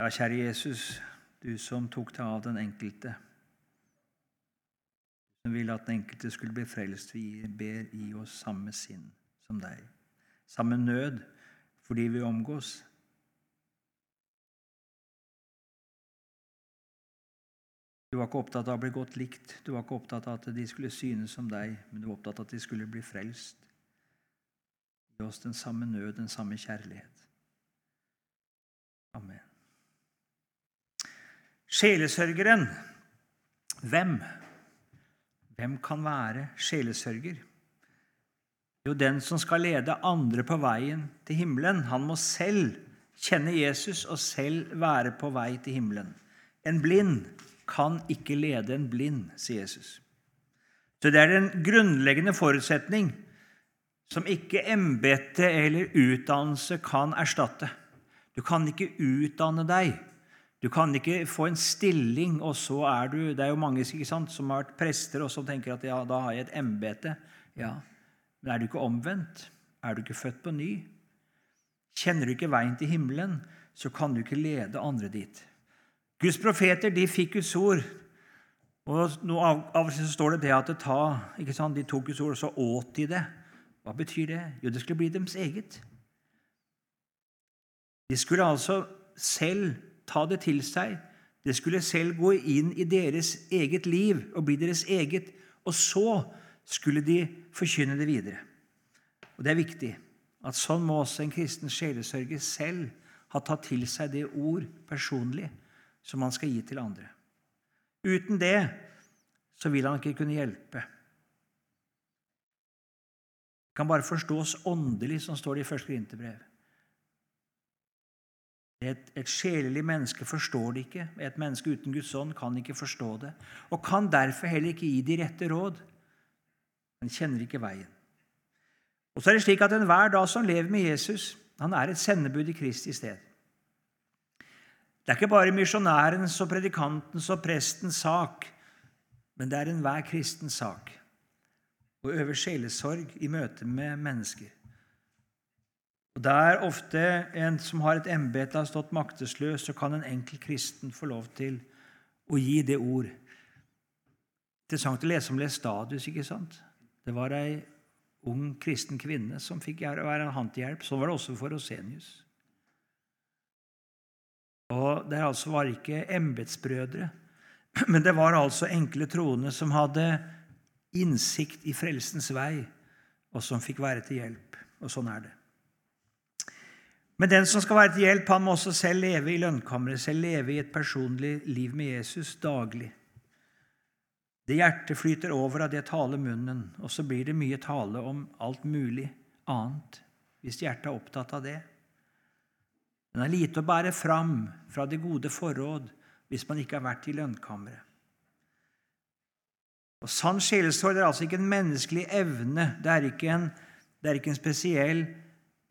Ja, kjære Jesus, du som tok deg av den enkelte, som ville at den enkelte skulle bli frelst, vi ber i oss samme sinn som deg, samme nød fordi vi omgås. Du var ikke opptatt av å bli godt likt, du var ikke opptatt av at de skulle synes som deg, men du var opptatt av at de skulle bli frelst. Gi oss den samme nød, den samme kjærlighet. Amen. Sjelesørgeren. Hvem? Hvem kan være sjelesørger? Jo, den som skal lede andre på veien til himmelen. Han må selv kjenne Jesus og selv være på vei til himmelen. En blind kan ikke lede en blind, sier Jesus. Så det er en grunnleggende forutsetning som ikke embete eller utdannelse kan erstatte. Du kan ikke utdanne deg. Du kan ikke få en stilling, og så er du Det er jo mange sant, som har vært prester og som tenker at ja, da har jeg et embete. Ja, men er du ikke omvendt? Er du ikke født på ny? Kjenner du ikke veien til himmelen, så kan du ikke lede andre dit. Guds profeter de fikk Guds ord. Og Av og til står det det at det ta, ikke sant? de tok Guds ord, og så åt de det. Hva betyr det? Jo, det skulle bli deres eget. De skulle altså selv ta det til seg. Det skulle selv gå inn i deres eget liv og bli deres eget. Og så skulle de forkynne det videre. Og Det er viktig at sånn må også en kristen sjelesørger selv ha tatt til seg det ord personlig som han skal gi til andre. Uten det så vil han ikke kunne hjelpe kan bare forstås åndelig, som står det i første Korinterbrev. Et, et sjelelig menneske forstår det ikke. Et menneske uten Guds ånd kan ikke forstå det, og kan derfor heller ikke gi de rette råd. Men kjenner ikke veien. Og så er det slik at Enhver dag som lever med Jesus, han er et sendebud i Kristi sted. Det er ikke bare misjonærens og predikantens og prestens sak, men det er enhver kristens sak å øve sjelesorg i møte med mennesker. Og Der ofte en som har et embete, har stått maktesløs, så kan en enkel kristen få lov til å gi det ord. Interessant å lese om Lestadius. ikke sant? Det var ei ung kristen kvinne som fikk være en hand til hjelp. Sånn var det også for Rosenius. Og Det altså var ikke embetsbrødre, men det var altså enkle troende som hadde innsikt i frelsens vei, og som fikk være til hjelp. Og sånn er det. Men den som skal være til hjelp, han må også selv leve i lønnkammeret, selv leve i et personlig liv med Jesus daglig. Det hjertet flyter over av det taler munnen, og så blir det mye tale om alt mulig annet hvis hjertet er opptatt av det. Det er lite å bære fram fra det gode forråd hvis man ikke har vært i lønnkammeret. Og Sann sjelesorg er altså ikke en menneskelig evne. Det er ikke en, det er ikke en spesiell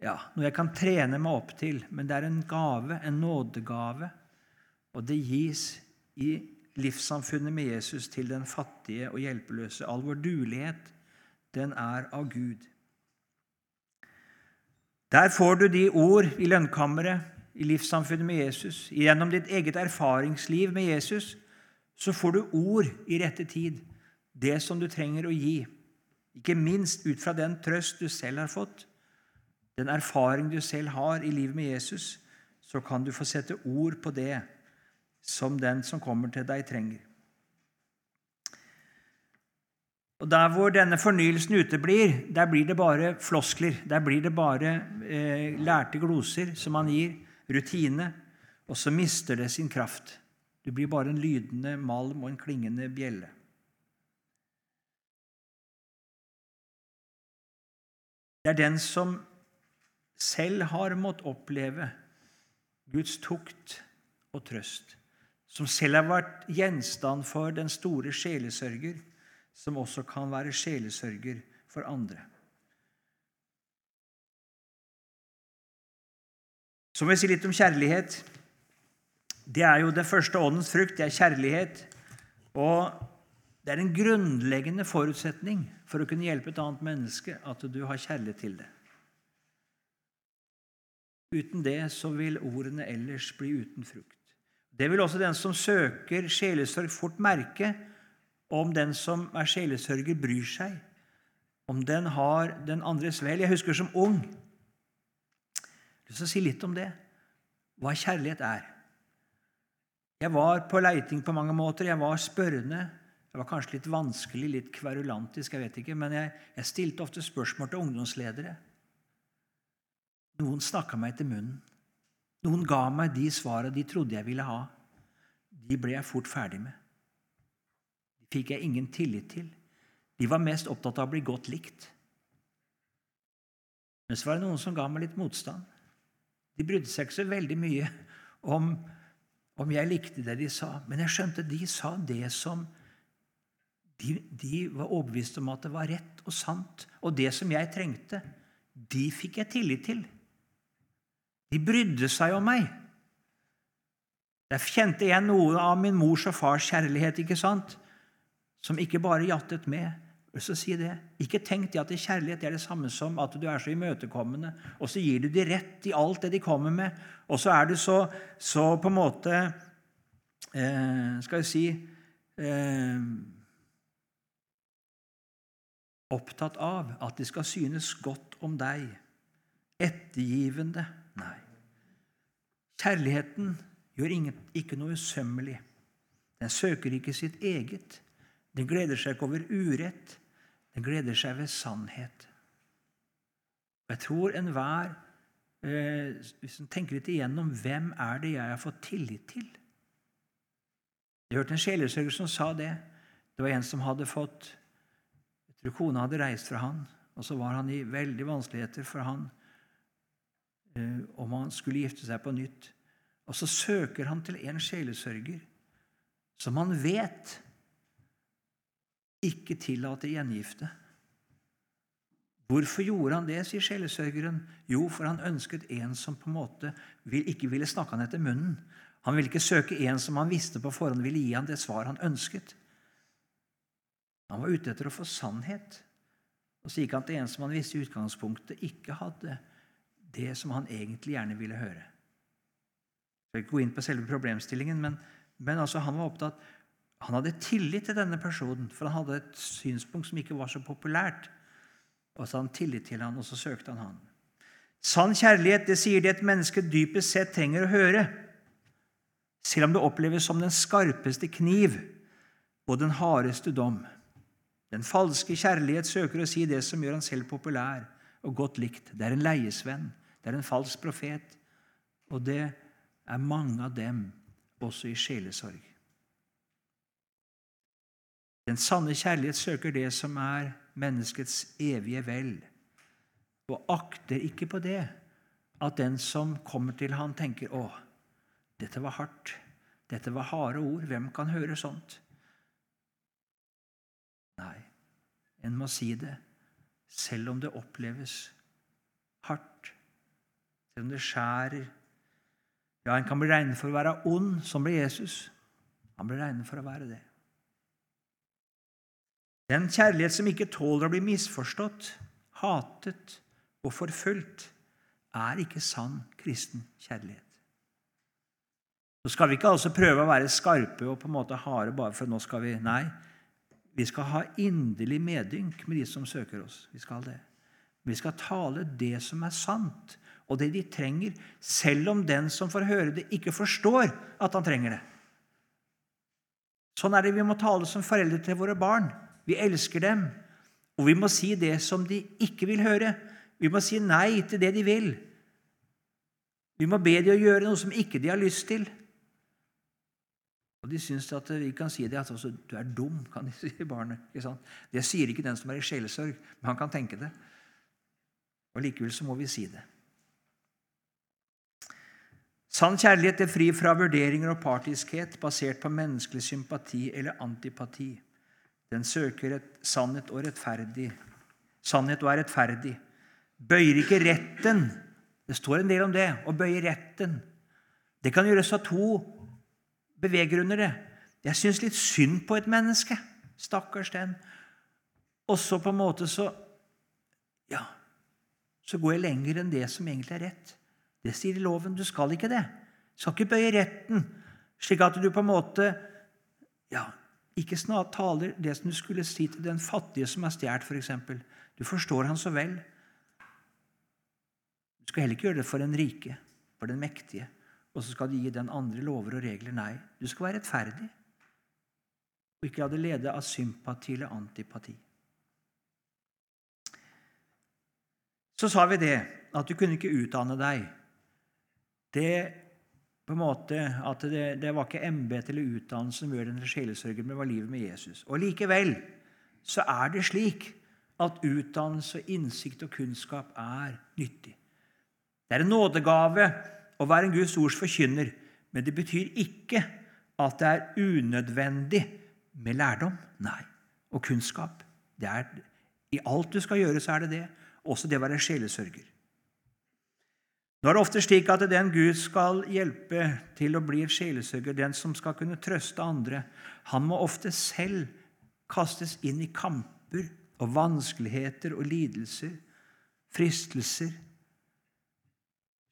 ja, noe jeg kan trene meg opp til, men det er en gave, en nådegave. Og det gis i livssamfunnet med Jesus til den fattige og hjelpeløse. All vår dulighet, den er av Gud. Der får du de ord i lønnkammeret, i livssamfunnet med Jesus. Gjennom ditt eget erfaringsliv med Jesus så får du ord i rette tid det som du trenger å gi, ikke minst ut fra den trøst du selv har fått, den erfaring du selv har i livet med Jesus, så kan du få sette ord på det som den som kommer til deg, trenger. Og Der hvor denne fornyelsen uteblir, der blir det bare floskler. Der blir det bare eh, lærte gloser som man gir, rutine, og så mister det sin kraft. Du blir bare en lydende malm og en klingende bjelle. Det er den som selv har måttet oppleve Guds tukt og trøst, som selv har vært gjenstand for den store sjelesørger, som også kan være sjelesørger for andre. Så må jeg si litt om kjærlighet. Det er jo det første åndens frukt. Det er kjærlighet. Og det er en grunnleggende forutsetning for å kunne hjelpe et annet menneske at du har kjærlighet til det. Uten det så vil ordene ellers bli uten frukt. Det vil også den som søker sjelesorg, fort merke om den som er sjelesørger, bryr seg, om den har den andres vel. Jeg husker som ung Jeg har si litt om det, hva kjærlighet er. Jeg var på leiting på mange måter. Jeg var spørrende. Jeg var kanskje litt vanskelig, litt kverulantisk, jeg vet ikke, men jeg, jeg stilte ofte spørsmål til ungdomsledere. Noen snakka meg til munnen. Noen ga meg de svara de trodde jeg ville ha. De ble jeg fort ferdig med. De fikk jeg ingen tillit til. De var mest opptatt av å bli godt likt. Men så var det noen som ga meg litt motstand. De brydde seg ikke så veldig mye om, om jeg likte det de sa, men jeg skjønte de sa det som de, de, var overbevist om at det var rett og sant. Og det som jeg trengte, de fikk jeg tillit til. De brydde seg om meg. Der kjente jeg noe av min mors og fars kjærlighet, ikke sant? som ikke bare jattet med. Så si det. Ikke tenk at kjærlighet er det samme som at du er så imøtekommende, og så gir du de rett i alt det de kommer med, og så er du så, så på en måte eh, Skal jeg si eh, Opptatt av at det skal synes godt om deg. Ettergivende. Nei. Kjærligheten gjør ikke noe usømmelig. Den søker ikke sitt eget. Den gleder seg ikke over urett. Den gleder seg ved sannhet. Jeg tror enhver eh, Hvis en tenker litt igjennom hvem er det jeg har fått tillit til Jeg hørte en sjelesørger som sa det. Det var en som hadde fått Jeg tror kona hadde reist fra han, og så var han i veldig vanskeligheter for han om han skulle gifte seg på nytt. Og så søker han til en sjelesørger som han vet ikke tillater gjengifte. Hvorfor gjorde han det, sier sjelesørgeren. Jo, for han ønsket en som på en måte ikke ville snakke han etter munnen. Han ville ikke søke en som han visste på forhånd ville gi han det svar han ønsket. Han var ute etter å få sannhet. Og så gikk han til en som han visste i utgangspunktet ikke hadde det som han egentlig gjerne ville høre. Jeg skal ikke gå inn på selve problemstillingen, men, men altså han var opptatt Han hadde tillit til denne personen, for han hadde et synspunkt som ikke var så populært. Og så hadde han tillit til han, og så søkte han han. Sann kjærlighet det sier det et menneske dypest sett trenger å høre, selv om det oppleves som den skarpeste kniv og den hardeste dom. Den falske kjærlighet søker å si det som gjør han selv populær og godt likt. Det er en leiesvenn, det er en falsk profet, og det er mange av dem også i sjelesorg. Den sanne kjærlighet søker det som er menneskets evige vel, og akter ikke på det at den som kommer til han tenker 'Å, dette var hardt. Dette var harde ord. Hvem kan høre sånt?' Nei, en må si det, selv om det oppleves selv om det skjærer ja, en kan bli regnet for å være ond, som ble Jesus. Han ble regnet for å være det. Den kjærlighet som ikke tåler å bli misforstått, hatet og forfulgt, er ikke sann kristen kjærlighet. Så skal vi ikke altså prøve å være skarpe og på en måte harde bare for nå skal vi Nei, vi skal ha inderlig medynk med de som søker oss. Vi skal det. Vi skal tale det som er sant, og det de trenger, selv om den som får høre det, ikke forstår at han trenger det. Sånn er det vi må tale som foreldre til våre barn. Vi elsker dem, og vi må si det som de ikke vil høre. Vi må si nei til det de vil. Vi må be de å gjøre noe som ikke de har lyst til. Og De syns at vi kan si det at altså, 'du er dum', kan de si barnet. Det sier ikke den som er i sjelesorg, men han kan tenke det. Og Likevel så må vi si det. Sann kjærlighet er fri fra vurderinger og partiskhet basert på menneskelig sympati eller antipati. Den søker et sannhet og rettferdig. Sannhet og er rettferdig. Bøyer ikke retten. Det står en del om det. Å bøye retten. Det kan gjøres av to beveggrunner. det. Jeg syns litt synd på et menneske. Stakkars den. Og så på en måte så Ja, så går jeg lenger enn det som egentlig er rett. Det sier loven. Du skal ikke det. Du skal ikke bøye retten, slik at du på en måte ja, ikke snart taler det som du skulle si til den fattige som er stjålet, f.eks. For du forstår han så vel. Du skal heller ikke gjøre det for den rike, for den mektige, og så skal du gi den andre lover og regler. Nei, du skal være rettferdig og ikke la det lede av sympati eller antipati. Så sa vi det, at du kunne ikke utdanne deg. Det på en måte at det, det var ikke embetet eller utdannelse som gjør den sjelesørger, men det var livet med Jesus. Og likevel så er det slik at utdannelse, innsikt og kunnskap er nyttig. Det er en nådegave å være en Guds ords forkynner, men det betyr ikke at det er unødvendig med lærdom. Nei. Og kunnskap. Er, I alt du skal gjøre, så er det det. Også det å være sjelesørger. Nå er det ofte slik at den Gud skal hjelpe til å bli sjelesørger, den som skal kunne trøste andre, han må ofte selv kastes inn i kamper og vanskeligheter og lidelser, fristelser,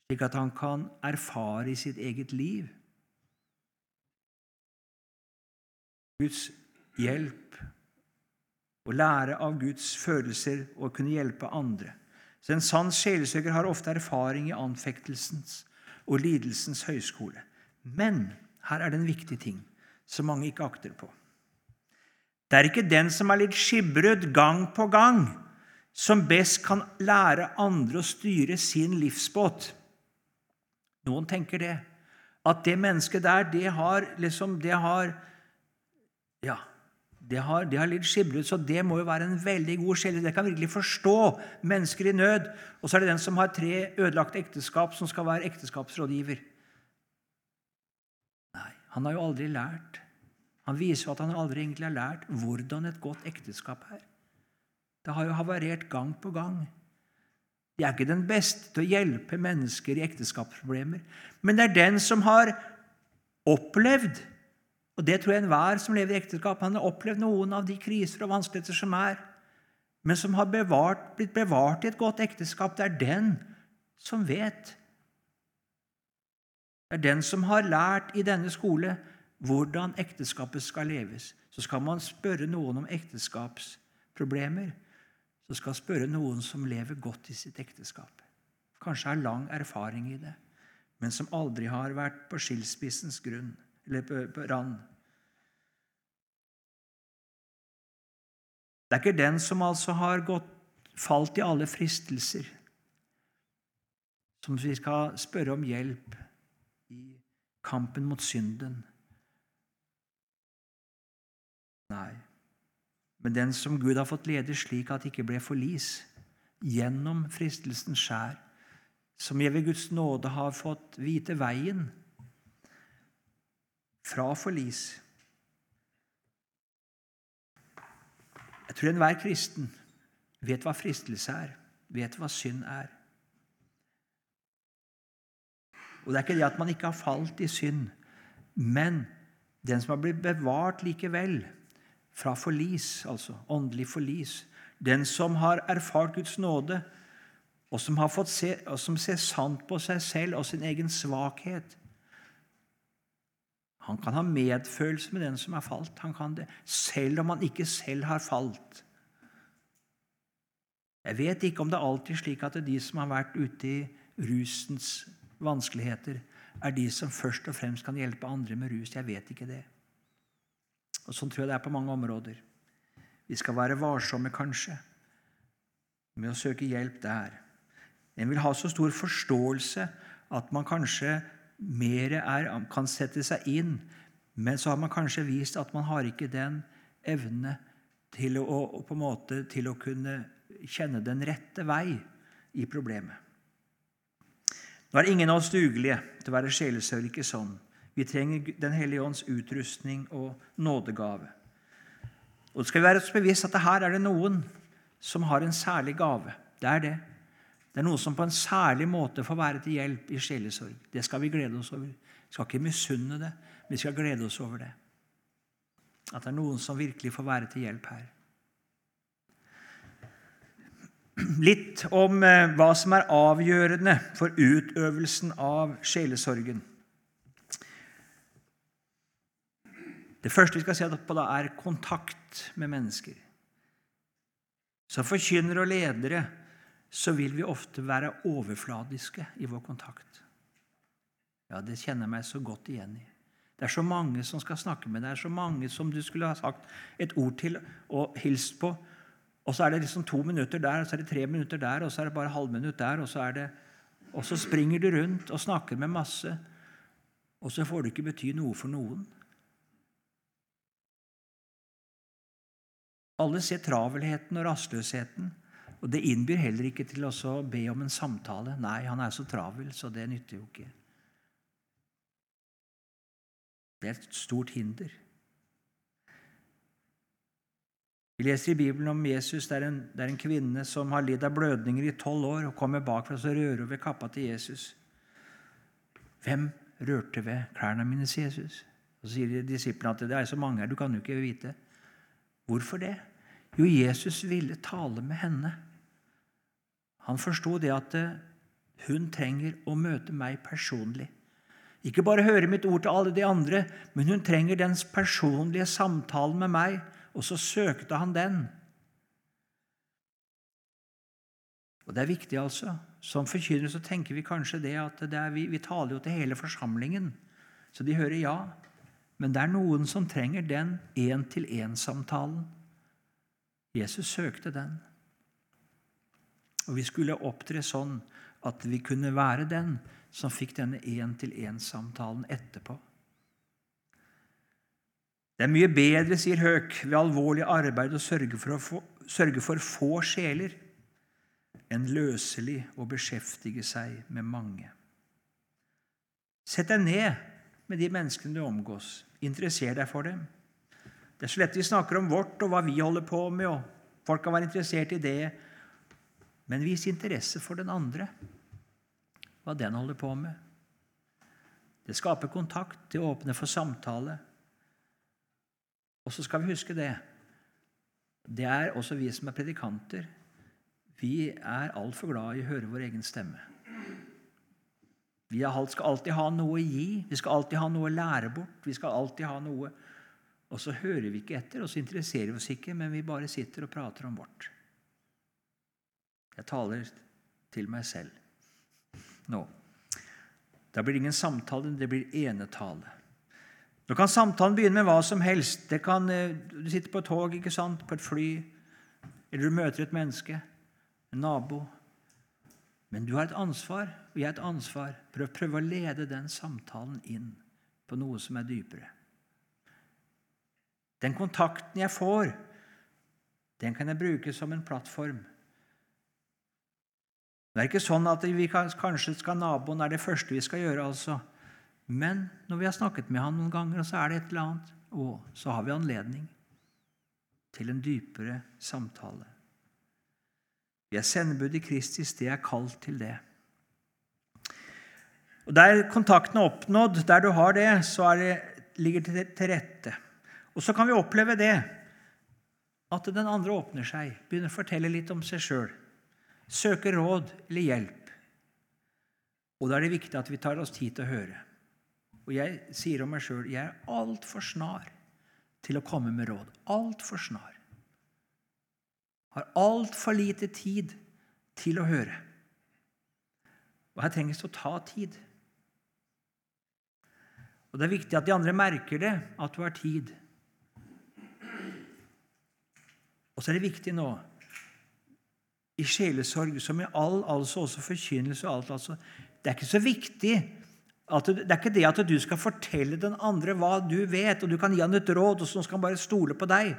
slik at han kan erfare i sitt eget liv Guds hjelp og lære av Guds følelser og kunne hjelpe andre. Så En sann sjelesøker har ofte erfaring i anfektelsens og lidelsens høyskole. Men her er det en viktig ting som mange ikke akter på. Det er ikke den som er litt skipbrudd gang på gang, som best kan lære andre å styre sin livsbåt. Noen tenker det. At det mennesket der, det har liksom Det har Ja, det har, det har litt skiblet, så det må jo være en veldig god sjel. Det kan virkelig forstå mennesker i nød. Og så er det den som har tre ødelagte ekteskap, som skal være ekteskapsrådgiver. Nei, han har jo aldri lært. Han viser jo at han aldri egentlig har lært hvordan et godt ekteskap er. Det har jo havarert gang på gang. De er ikke den beste til å hjelpe mennesker i ekteskapsproblemer, men det er den som har opplevd og Det tror jeg enhver som lever i ekteskap, han har opplevd noen av de kriser og vanskeligheter som er, men som har bevart, blitt bevart i et godt ekteskap. Det er den som vet. Det er den som har lært i denne skole hvordan ekteskapet skal leves. Så skal man spørre noen om ekteskapsproblemer, så skal spørre noen som lever godt i sitt ekteskap. Kanskje har lang erfaring i det, men som aldri har vært på skilsmissens grunn eller på, på rand. Det er ikke den som altså har gått, falt i alle fristelser, som vi skal spørre om hjelp i kampen mot synden. Nei, men den som Gud har fått lede slik at det ikke ble forlis, gjennom fristelsens skjær, som jeg ved Guds nåde har fått vite veien fra forlis. Jeg tror enhver kristen vet hva fristelse er, vet hva synd er. Og Det er ikke det at man ikke har falt i synd, men den som har blitt bevart likevel fra forlis, altså åndelig forlis, den som har erfart Guds nåde, og som, har fått se, og som ser sant på seg selv og sin egen svakhet, han kan ha medfølelse med den som er falt. Han kan det, Selv om han ikke selv har falt. Jeg vet ikke om det er alltid slik at det er de som har vært ute i rusens vanskeligheter, er de som først og fremst kan hjelpe andre med rus. Jeg vet ikke det. Og Sånn tror jeg det er på mange områder. Vi skal være varsomme, kanskje, med å søke hjelp der. En vil ha så stor forståelse at man kanskje mer er, kan sette seg inn, men så har man kanskje vist at man har ikke den evne til å, på en måte, til å kunne kjenne den rette vei i problemet. Nå er ingen av oss dugelige til å være sjelesørger, ikke sånn. Vi trenger Den hellige ånds utrustning og nådegave. Og det skal være oss bevisst at her er det noen som har en særlig gave. Det er det. Det er noen som på en særlig måte får være til hjelp i sjelesorg. Det skal vi glede oss over. Vi skal ikke misunne det, men vi skal glede oss over det. At det er noen som virkelig får være til hjelp her. litt om eh, hva som er avgjørende for utøvelsen av sjelesorgen. Det første vi skal se på, da, er kontakt med mennesker. Som forkynnere og ledere så vil vi ofte være overfladiske i vår kontakt. Ja, det kjenner jeg meg så godt igjen i. Det er så mange som skal snakke med deg, det er så mange som du skulle ha sagt et ord til og hilst på. Og så er det liksom to minutter der, og så er det tre minutter der, og så er det bare halvminutt der. Og så, det, og så springer du rundt og snakker med masse, og så får du ikke bety noe for noen. Alle ser travelheten og rastløsheten, og det innbyr heller ikke til å be om en samtale. Nei, han er så travel, så det nytter jo ikke. Det er et stort hinder. Vi leser i Bibelen om Jesus. Det er en, det er en kvinne som har lidd av blødninger i tolv år og kommer bakfra og rører ved kappa til Jesus. Hvem rørte ved klærne mine, sier Jesus. Og Så sier disiplene at det er så mange her, du kan jo ikke vite. Hvorfor det? Jo, Jesus ville tale med henne. Han forsto det at eh, hun trenger å møte meg personlig. Ikke bare høre mitt ord til alle de andre, men hun trenger dens personlige samtalen med meg og så søkte han den. Og Det er viktig, altså. Som forkynner så tenker vi kanskje det at det vi, vi taler jo til hele forsamlingen, så de hører ja. Men det er noen som trenger den én-til-én-samtalen. Jesus søkte den. Og vi skulle opptre sånn at vi kunne være den som fikk denne én-til-én-samtalen etterpå. Det er mye bedre, sier Høk, ved alvorlig arbeid å sørge for, å få, sørge for få sjeler enn løselig å beskjeftige seg med mange. Sett deg ned med de menneskene du omgås. Interesser deg for dem. Det er så lett vi snakker om vårt og hva vi holder på med, og folk kan være interessert i det. Men vis interesse for den andre, hva den holder på med. Det skaper kontakt, det åpner for samtale. Og så skal vi huske det. Det er også vi som er predikanter. Vi er altfor glad i å høre vår egen stemme. Vi skal alltid ha noe å gi, vi skal alltid ha noe å lære bort. vi skal alltid ha noe... Og så hører vi ikke etter, og så interesserer vi oss ikke, men vi bare sitter og prater om vårt. Jeg taler til meg selv nå. Da blir det ingen samtale, det blir enetale. Nå kan samtalen begynne med hva som helst. Det kan, eh, du sitter på et tog, ikke sant, på et fly, eller du møter et menneske, en nabo. Men du har et ansvar, og jeg har et ansvar. for å prøve å lede den samtalen inn på noe som er dypere. Den kontakten jeg får, den kan jeg bruke som en plattform. Det er ikke sånn at vi kanskje skal naboen er det første vi skal gjøre. altså. Men når vi har snakket med han noen ganger, og så er det et eller annet, og så har vi anledning til en dypere samtale. Vi er sendebud i Kristi, det er kalt til det. Og Der kontakten er oppnådd, der du har det, så det, ligger det til rette. Og så kan vi oppleve det at den andre åpner seg, begynner å fortelle litt om seg sjøl, søker råd eller hjelp. Og da er det viktig at vi tar oss tid til å høre. Og jeg sier om meg sjøl jeg er altfor snar til å komme med råd. Altfor snar. Har altfor lite tid til å høre. Og her trenges det å ta tid. Og Det er viktig at de andre merker det, at du har tid. Og så er det viktig nå i sjelesorg, som i all, altså også forkynnelse og alt altså, Det er ikke så viktig det er ikke det at du skal fortelle den andre hva du vet, og du kan gi han et råd, og så skal han bare stole på deg.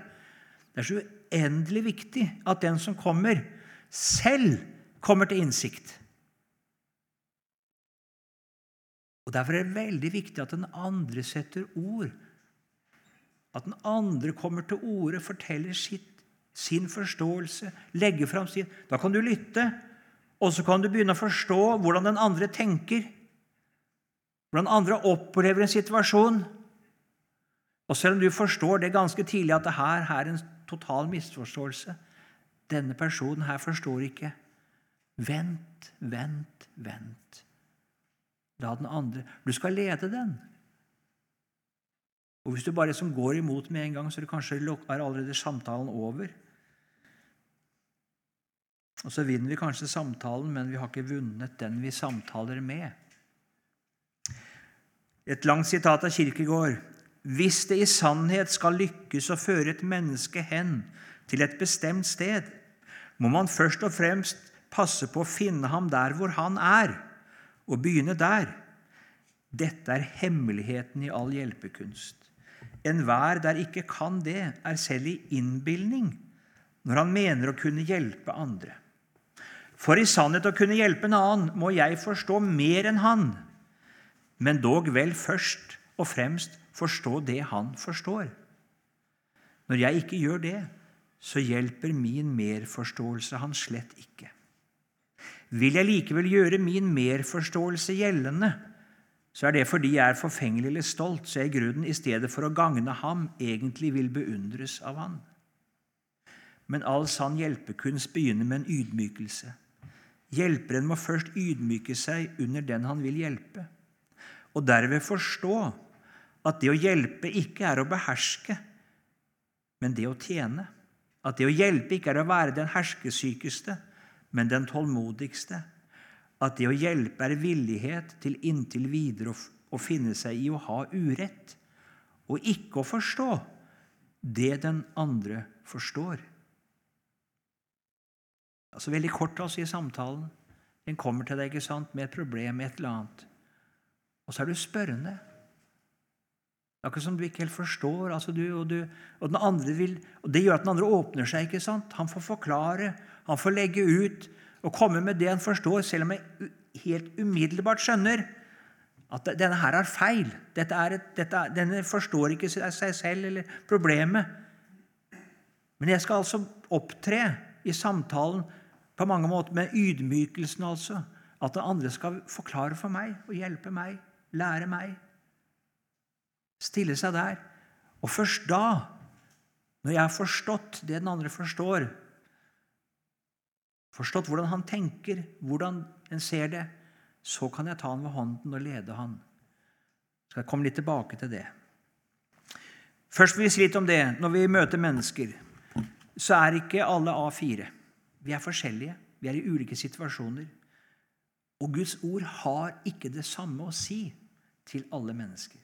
Det er så uendelig viktig at den som kommer, selv kommer til innsikt. Og Derfor er det veldig viktig at den andre setter ord. At den andre kommer til orde, forteller sitt, sin forståelse, legge fram sin Da kan du lytte, og så kan du begynne å forstå hvordan den andre tenker. Hvordan andre opplever en situasjon. Og selv om du forstår det ganske tidlig at det her, er en total misforståelse, Denne personen her forstår ikke. Vent, vent, vent. La den andre Du skal lede den. Og Hvis du bare som går imot med en gang, så er, det kanskje, er allerede samtalen over. Og så vinner vi kanskje samtalen, men vi har ikke vunnet den vi samtaler med. Et langt sitat av Kirkegård. Hvis det i sannhet skal lykkes å føre et menneske hen til et bestemt sted, må man først og fremst passe på å finne ham der hvor han er, og begynne der. Dette er hemmeligheten i all hjelpekunst. Enhver der ikke kan det, er selv i innbilning når han mener å kunne hjelpe andre. For i sannhet å kunne hjelpe en annen må jeg forstå mer enn han, men dog vel først og fremst forstå det han forstår. Når jeg ikke gjør det, så hjelper min merforståelse han slett ikke. Vil jeg likevel gjøre min merforståelse gjeldende, så er det fordi jeg er forfengelig eller stolt, så jeg i grunnen i stedet for å gagne ham egentlig vil beundres av han. Men all sann hjelpekunst begynner med en ydmykelse. Hjelperen må først ydmyke seg under den han vil hjelpe, og derved forstå at det å hjelpe ikke er å beherske, men det å tjene. At det å hjelpe ikke er å være den herskesykeste, men den tålmodigste. At det å hjelpe er villighet til inntil videre å finne seg i å ha urett, og ikke å forstå det den andre forstår. Altså Veldig kort altså i samtalen. En kommer til deg ikke sant, med et problem, med et eller annet. Og så er du spørrende. Det er akkurat som du ikke helt forstår. Altså du, og, du, og, den vil, og Det gjør at den andre åpner seg. ikke sant? Han får forklare, han får legge ut og komme med det han forstår, selv om jeg helt umiddelbart skjønner at denne her er feil. Er et, er, denne forstår ikke seg selv eller problemet. Men jeg skal altså opptre i samtalen på mange måter med ydmykelsen, altså. At den andre skal forklare for meg og hjelpe meg, lære meg stille seg der. Og først da, når jeg har forstått det den andre forstår, forstått hvordan han tenker, hvordan en ser det, så kan jeg ta han ved hånden og lede han. Så jeg komme litt tilbake til det. Først vil vi si litt om det. Når vi møter mennesker, så er ikke alle A4. Vi er forskjellige. Vi er i ulike situasjoner. Og Guds ord har ikke det samme å si til alle mennesker.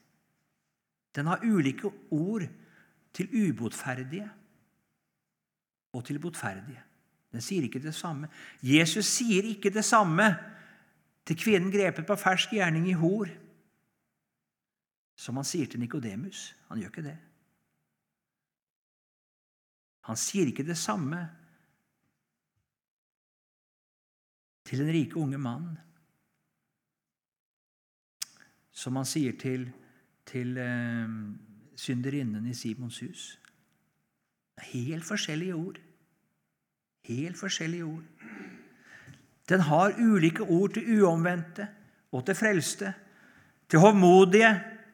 Den har ulike ord til ubotferdige og til botferdige. Den sier ikke det samme. Jesus sier ikke det samme til kvinnen grepet på fersk gjerning i hor som han sier til Nikodemus. Han gjør ikke det. Han sier ikke det samme til den rike unge mannen som han sier til til eh, synderinnen i Simons hus. Helt forskjellige ord. Helt forskjellige ord. Den har ulike ord til uomvendte og til frelste, til hovmodige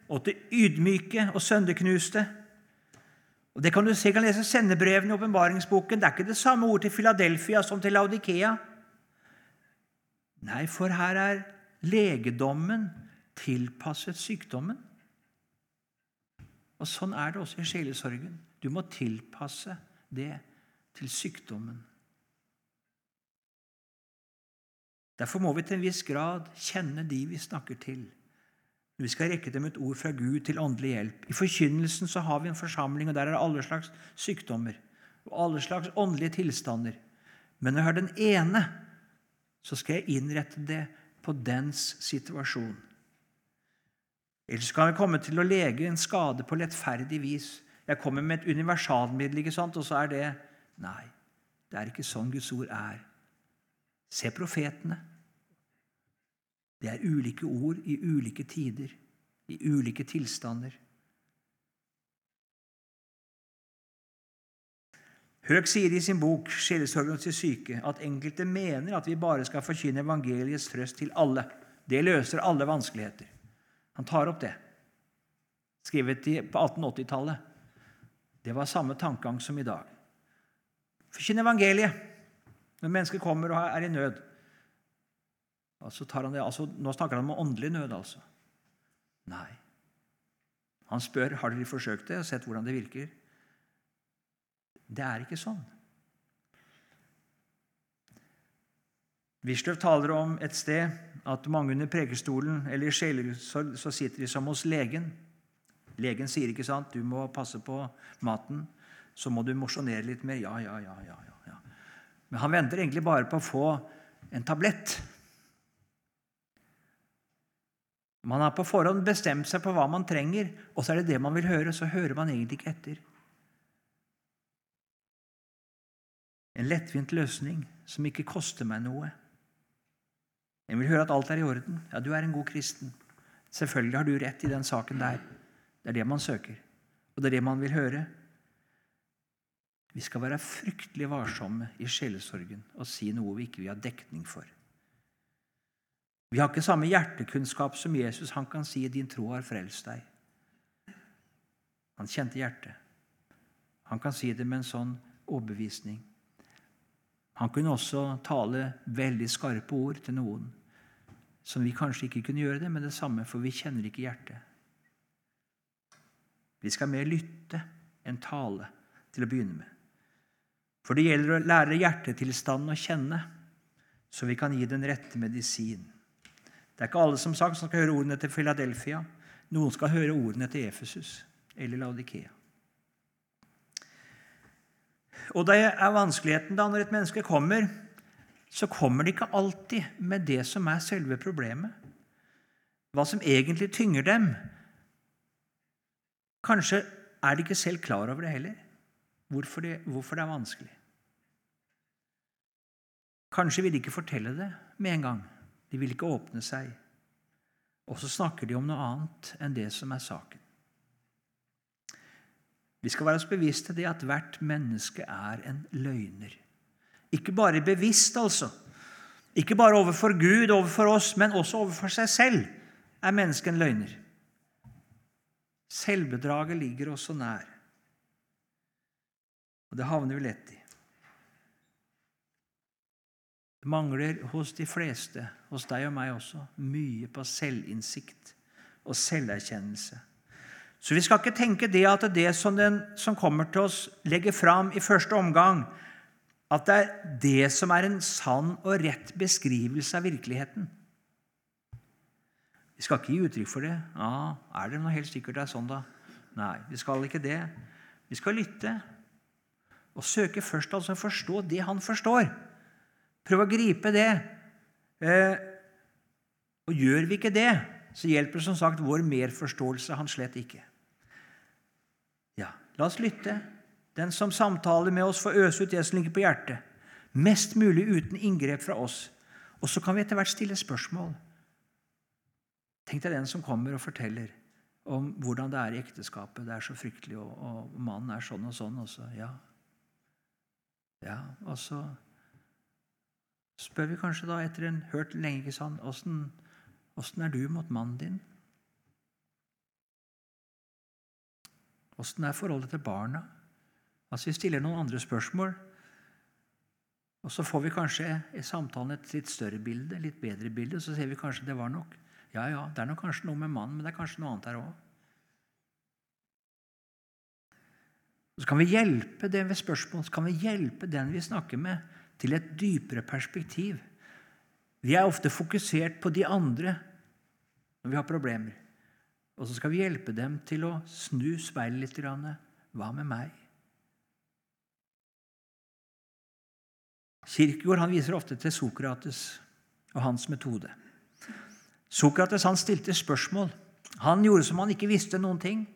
og til ydmyke og sønderknuste. Og Det kan du se, kan lese sendebrevene i åpenbaringsboken. Det er ikke det samme ord til Philadelphia som til Laudikea. Nei, for her er legedommen tilpasset sykdommen. Og Sånn er det også i sjelesorgen. Du må tilpasse det til sykdommen. Derfor må vi til en viss grad kjenne de vi snakker til. Vi skal rekke dem et ord fra Gud til åndelig hjelp. I forkynnelsen så har vi en forsamling, og der er det alle slags sykdommer og alle slags åndelige tilstander. Men når jeg har den ene, så skal jeg innrette det på dens situasjon. Ellers kan vi komme til å lege en skade på lettferdig vis. Jeg kommer med et universalmiddel, ikke sant? og så er det Nei, det er ikke sånn Guds ord er. Se profetene. Det er ulike ord i ulike tider, i ulike tilstander. Høeg sier i sin bok 'Sjelesorgen til syke' at enkelte mener at vi bare skal forkynne evangeliets trøst til alle. Det løser alle vanskeligheter. Han tar opp det. Skrevet på 1880-tallet. Det var samme tankegang som i dag. Forkynn evangeliet når mennesker kommer og er i nød. Altså altså, nå snakker han om åndelig nød, altså. Nei. Han spør har dere forsøkt det og sett hvordan det virker. Det er ikke sånn. Wisløff taler om et sted at mange under prekestolen eller i sjelesorg så sitter de som hos legen. Legen sier ikke sant, 'Du må passe på maten. Så må du mosjonere litt mer.' Ja, ja, ja, ja, ja. Men han venter egentlig bare på å få en tablett. Man har på forhånd bestemt seg på hva man trenger, og så er det det man vil høre. Så hører man egentlig ikke etter. En lettvint løsning som ikke koster meg noe. En vil høre at alt er i orden. Ja, du er en god kristen. Selvfølgelig har du rett i den saken der. Det er det man søker, og det er det man vil høre. Vi skal være fryktelig varsomme i sjelesorgen og si noe vi ikke vil ha dekning for. Vi har ikke samme hjertekunnskap som Jesus. Han kan si 'din tro har frelst deg'. Han kjente hjertet. Han kan si det med en sånn overbevisning. Han kunne også tale veldig skarpe ord til noen som vi kanskje ikke kunne gjøre det med det samme, for vi kjenner ikke hjertet. Vi skal mer lytte enn tale til å begynne med. For det gjelder å lære hjertetilstanden å kjenne, så vi kan gi den rette medisin. Det er ikke alle som sagt som skal høre ordene til Philadelphia. Noen skal høre ordene til Efesus eller Laudikea. Og det er vanskeligheten da når et menneske kommer, så kommer det ikke alltid med det som er selve problemet. Hva som egentlig tynger dem. Kanskje er de ikke selv klar over det heller, hvorfor det, hvorfor det er vanskelig. Kanskje vil de ikke fortelle det med en gang. De vil ikke åpne seg. Og så snakker de om noe annet enn det som er saken. Vi skal være oss bevisste det at hvert menneske er en løgner. Ikke bare bevisst, altså. Ikke bare overfor Gud, overfor oss, men også overfor seg selv er mennesket en løgner. Selvbedraget ligger oss så nær. Og det havner vi lett i. Det mangler hos de fleste, hos deg og meg også, mye på selvinnsikt og selverkjennelse. Så vi skal ikke tenke det at det som den som kommer til oss, legger fram i første omgang, at det er det som er en sann og rett beskrivelse av virkeligheten. Vi skal ikke gi uttrykk for det. Ja, Er det noe helt sikkert det er sånn, da? Nei, vi skal ikke det. Vi skal lytte og søke først altså forstå det han forstår. Prøv å gripe det. Eh, og gjør vi ikke det, så hjelper som sagt vår merforståelse han slett ikke. La oss lytte. Den som samtaler med oss, får øse ut det som ligger på hjertet. Mest mulig uten inngrep fra oss. Og så kan vi etter hvert stille spørsmål. Tenk deg den som kommer og forteller om hvordan det er i ekteskapet. Det er så fryktelig, og, og mannen er sånn og sånn. Også. Ja. ja, og så spør vi kanskje da etter en hørt lenge ikke sant, åssen er du mot mannen din? Åssen er forholdet til barna? Altså Vi stiller noen andre spørsmål. Og så får vi kanskje i samtalen et litt større bilde, litt bedre bilde. Så ser vi kanskje det var nok. Ja, ja, det er nok kanskje noe med mannen, men det er kanskje noe annet her òg. Så kan vi hjelpe den ved spørsmål, så kan vi hjelpe den vi snakker med, til et dypere perspektiv. Vi er ofte fokusert på de andre når vi har problemer. Og så skal vi hjelpe dem til å snu speilet litt. Hva med meg? Kirkegård han viser ofte til Sokrates og hans metode. Sokrates han stilte spørsmål. Han gjorde som han ikke visste noen ting.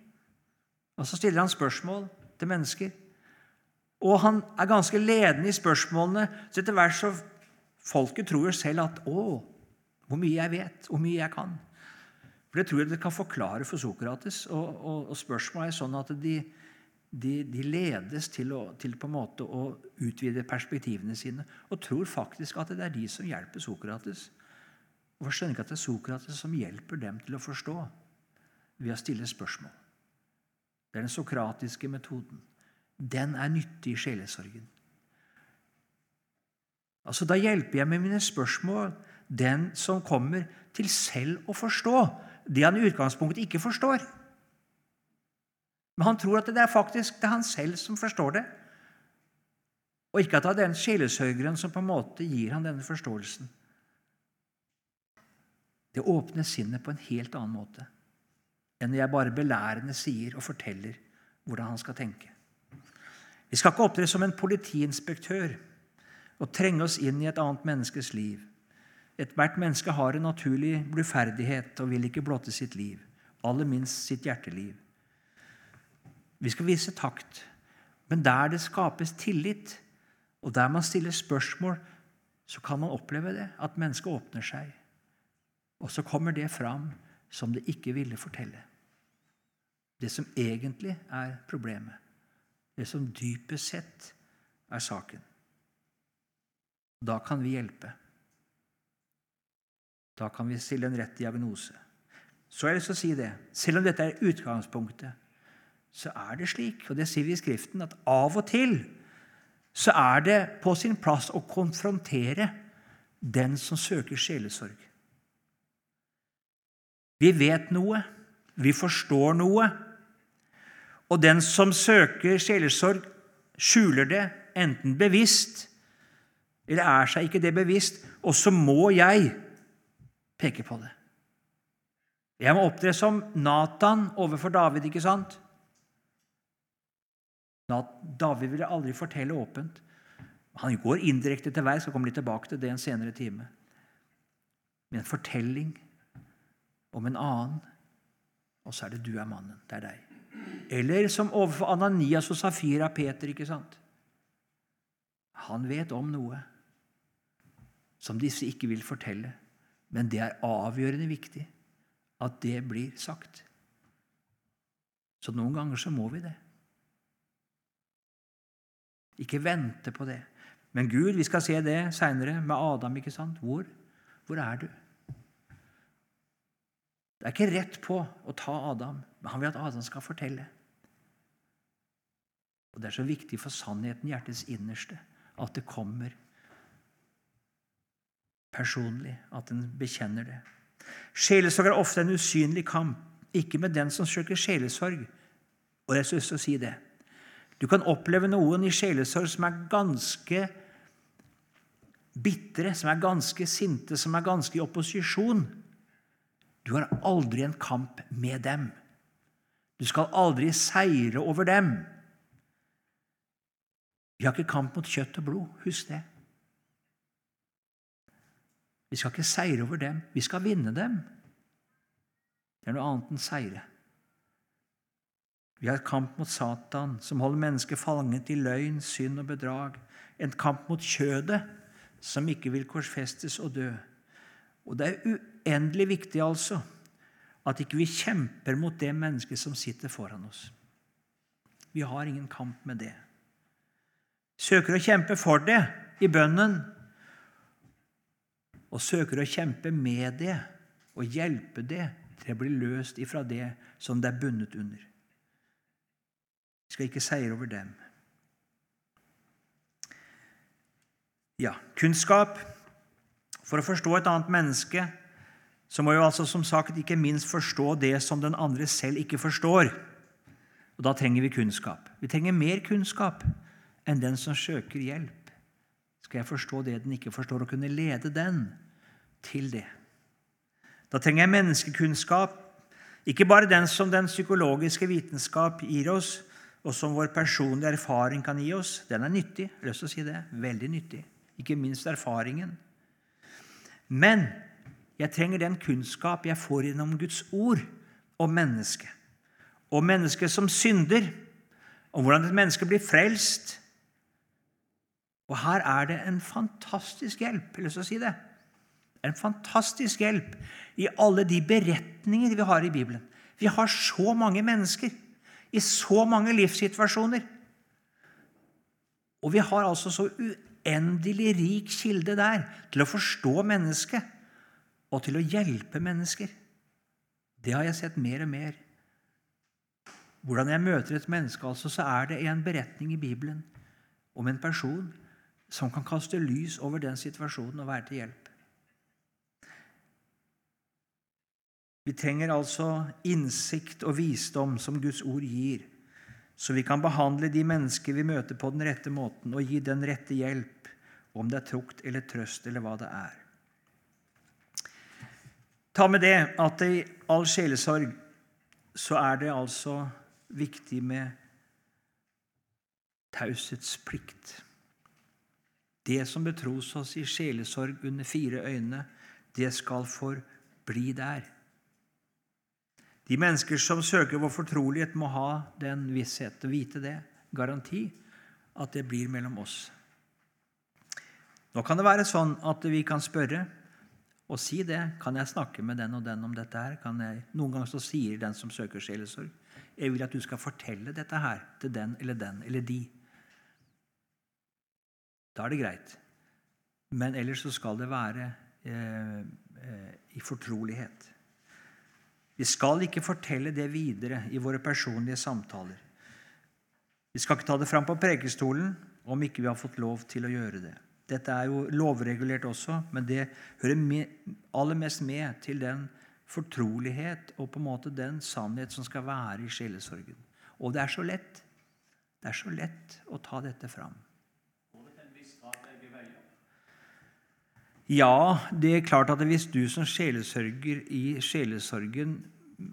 Og så stiller han spørsmål til mennesker. Og han er ganske ledende i spørsmålene, så etter hvert så Folket tror selv at 'Å, hvor mye jeg vet, hvor mye jeg kan'. For Det tror jeg det kan forklare for Sokrates. Og, og, og spørsmålet er sånn at de, de, de ledes til, å, til på en måte å utvide perspektivene sine og tror faktisk at det er de som hjelper Sokrates. Og skjønner ikke at det er Sokrates som hjelper dem til å forstå ved å stille spørsmål. Det er den sokratiske metoden. Den er nyttig i sjelesorgen. Altså, Da hjelper jeg med mine spørsmål den som kommer til selv å forstå det han i utgangspunktet ikke forstår. Men han tror at det er faktisk det er han selv som forstår det, og ikke at det er den sjelesørgeren som på en måte gir han denne forståelsen. Det åpner sinnet på en helt annen måte enn når jeg bare belærende sier og forteller hvordan han skal tenke. Vi skal ikke opptre som en politiinspektør og trenge oss inn i et annet menneskes liv. Ethvert menneske har en naturlig bluferdighet og vil ikke blotte sitt liv, aller minst sitt hjerteliv. Vi skal vise takt, men der det skapes tillit, og der man stiller spørsmål, så kan man oppleve det, at mennesket åpner seg. Og så kommer det fram som det ikke ville fortelle. Det som egentlig er problemet. Det som dypest sett er saken. Da kan vi hjelpe. Da kan vi stille en rett diagnose. Så jeg å si det. Selv om dette er utgangspunktet, så er det slik, og det sier vi i Skriften, at av og til så er det på sin plass å konfrontere den som søker sjelesorg. Vi vet noe, vi forstår noe, og den som søker sjelesorg, skjuler det, enten bevisst eller er seg ikke det bevisst, og så må jeg peke på det. Jeg må opptre som Natan overfor David, ikke sant? David ville aldri fortelle åpent. Han går indirekte til vei, skal komme litt tilbake til det en senere time. Med en fortelling om en annen, og så er det 'du er mannen'. Det er deg. Eller som overfor Ananias og Safira Peter. ikke sant? Han vet om noe som disse ikke vil fortelle. Men det er avgjørende viktig at det blir sagt. Så noen ganger så må vi det. Ikke vente på det. Men Gud, vi skal se det seinere med Adam. ikke sant? Hvor? Hvor er du? Det er ikke rett på å ta Adam, men han vil at Adam skal fortelle. Og Det er så viktig for sannheten i hjertets innerste at det kommer personlig, at en bekjenner det. Sjelesorg er ofte en usynlig kamp, ikke med den som søker sjelesorg. Og jeg har lyst å si det. Du kan oppleve noen i sjelesorg som er ganske bitre, som er ganske sinte, som er ganske i opposisjon. Du har aldri en kamp med dem. Du skal aldri seire over dem. Vi har ikke kamp mot kjøtt og blod. Husk det. Vi skal ikke seire over dem. Vi skal vinne dem. Det er noe annet enn seire. Vi har et kamp mot Satan, som holder mennesket fanget i løgn, synd og bedrag. En kamp mot kjødet, som ikke vil korsfestes og dø. Og Det er uendelig viktig altså at ikke vi kjemper mot det mennesket som sitter foran oss. Vi har ingen kamp med det. Søker å kjempe for det i bønnen, og søker å kjempe med det og hjelpe det til å bli løst ifra det som det er bundet under. Vi skal ikke seire over dem. Ja, kunnskap. For å forstå et annet menneske så må vi altså som sagt ikke minst forstå det som den andre selv ikke forstår. Og Da trenger vi kunnskap. Vi trenger mer kunnskap enn den som søker hjelp skal jeg forstå det den ikke forstår, og kunne lede den til det. Da trenger jeg menneskekunnskap, ikke bare den som den psykologiske vitenskap gir oss, og som vår personlige erfaring kan gi oss. Den er nyttig. Jeg har lyst til å si det. Veldig nyttig. Ikke minst erfaringen. Men jeg trenger den kunnskap jeg får gjennom Guds ord om mennesket. Om mennesket som synder, om hvordan et menneske blir frelst, og her er det en fantastisk hjelp. Jeg har lyst til å si det. En fantastisk hjelp i alle de beretninger vi har i Bibelen. Vi har så mange mennesker i så mange livssituasjoner. Og vi har altså så uendelig rik kilde der til å forstå mennesket og til å hjelpe mennesker. Det har jeg sett mer og mer. Hvordan jeg møter et menneske, altså, så er det en beretning i Bibelen om en person som kan kaste lys over den situasjonen og være til hjelp. Vi trenger altså innsikt og visdom som Guds ord gir, så vi kan behandle de mennesker vi møter, på den rette måten og gi den rette hjelp, om det er trukt eller trøst eller hva det er. Ta med det at i all sjelesorg så er det altså viktig med taushetsplikt. Det som betros oss i sjelesorg under fire øyne, det skal forbli der. De mennesker som søker vår fortrolighet, må ha den visshet og vite det, garanti, at det blir mellom oss. Nå kan det være sånn at vi kan spørre og si det. Kan jeg snakke med den og den om dette her? Jeg, noen ganger så sier den som søker sjelesorg, jeg vil at du skal fortelle dette her til den eller den eller de. Da er det greit. Men ellers så skal det være eh, eh, i fortrolighet. Vi skal ikke fortelle det videre i våre personlige samtaler. Vi skal ikke ta det fram på prekestolen om ikke vi har fått lov til å gjøre det. Dette er jo lovregulert også, men det hører med, aller mest med til den fortrolighet og på en måte den sannhet som skal være i sjelesorgen. Og det er så lett. Det er så lett å ta dette fram. Ja, det er klart at hvis du som sjelesørger i sjelesorgen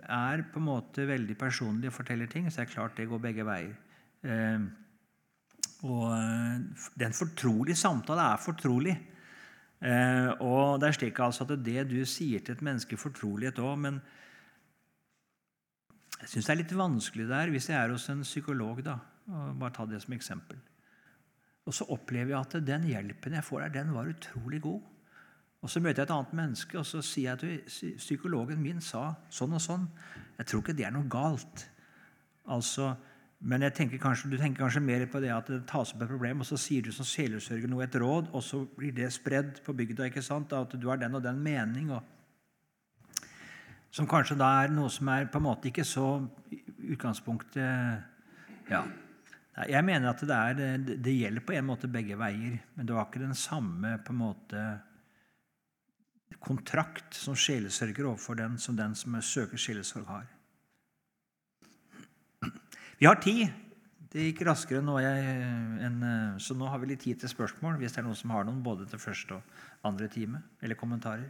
er på en måte veldig personlig og forteller ting, så er det klart det går begge veier. Eh, og eh, den fortrolige samtale er fortrolig. Eh, og det er slik altså at det du sier til et menneske, fortrolighet òg, men jeg syns det er litt vanskelig der hvis jeg er hos en psykolog. da, og bare ta det som eksempel. Og så opplever jeg at den hjelpen jeg får der, den var utrolig god. Og Så møter jeg et annet menneske, og så sier jeg at psykologen min sa sånn og sånn. Jeg tror ikke det er noe galt. Altså, men tenker kanskje, du tenker kanskje mer på det at det tas opp et problem, og så sier du som sjelesørger noe et råd, og så blir det spredd på bygda. ikke sant? At du har den og den mening. Og, som kanskje da er noe som er på en måte ikke så utgangspunktet Ja. Jeg mener at det, er, det gjelder på en måte begge veier, men det var ikke den samme på en måte kontrakt som sjelesørger overfor den som den som søker sjelesorg, har. Vi har tid. Det gikk raskere nå, enn, så nå har vi litt tid til spørsmål hvis det er noen som har noen både til første og andre time, eller kommentarer.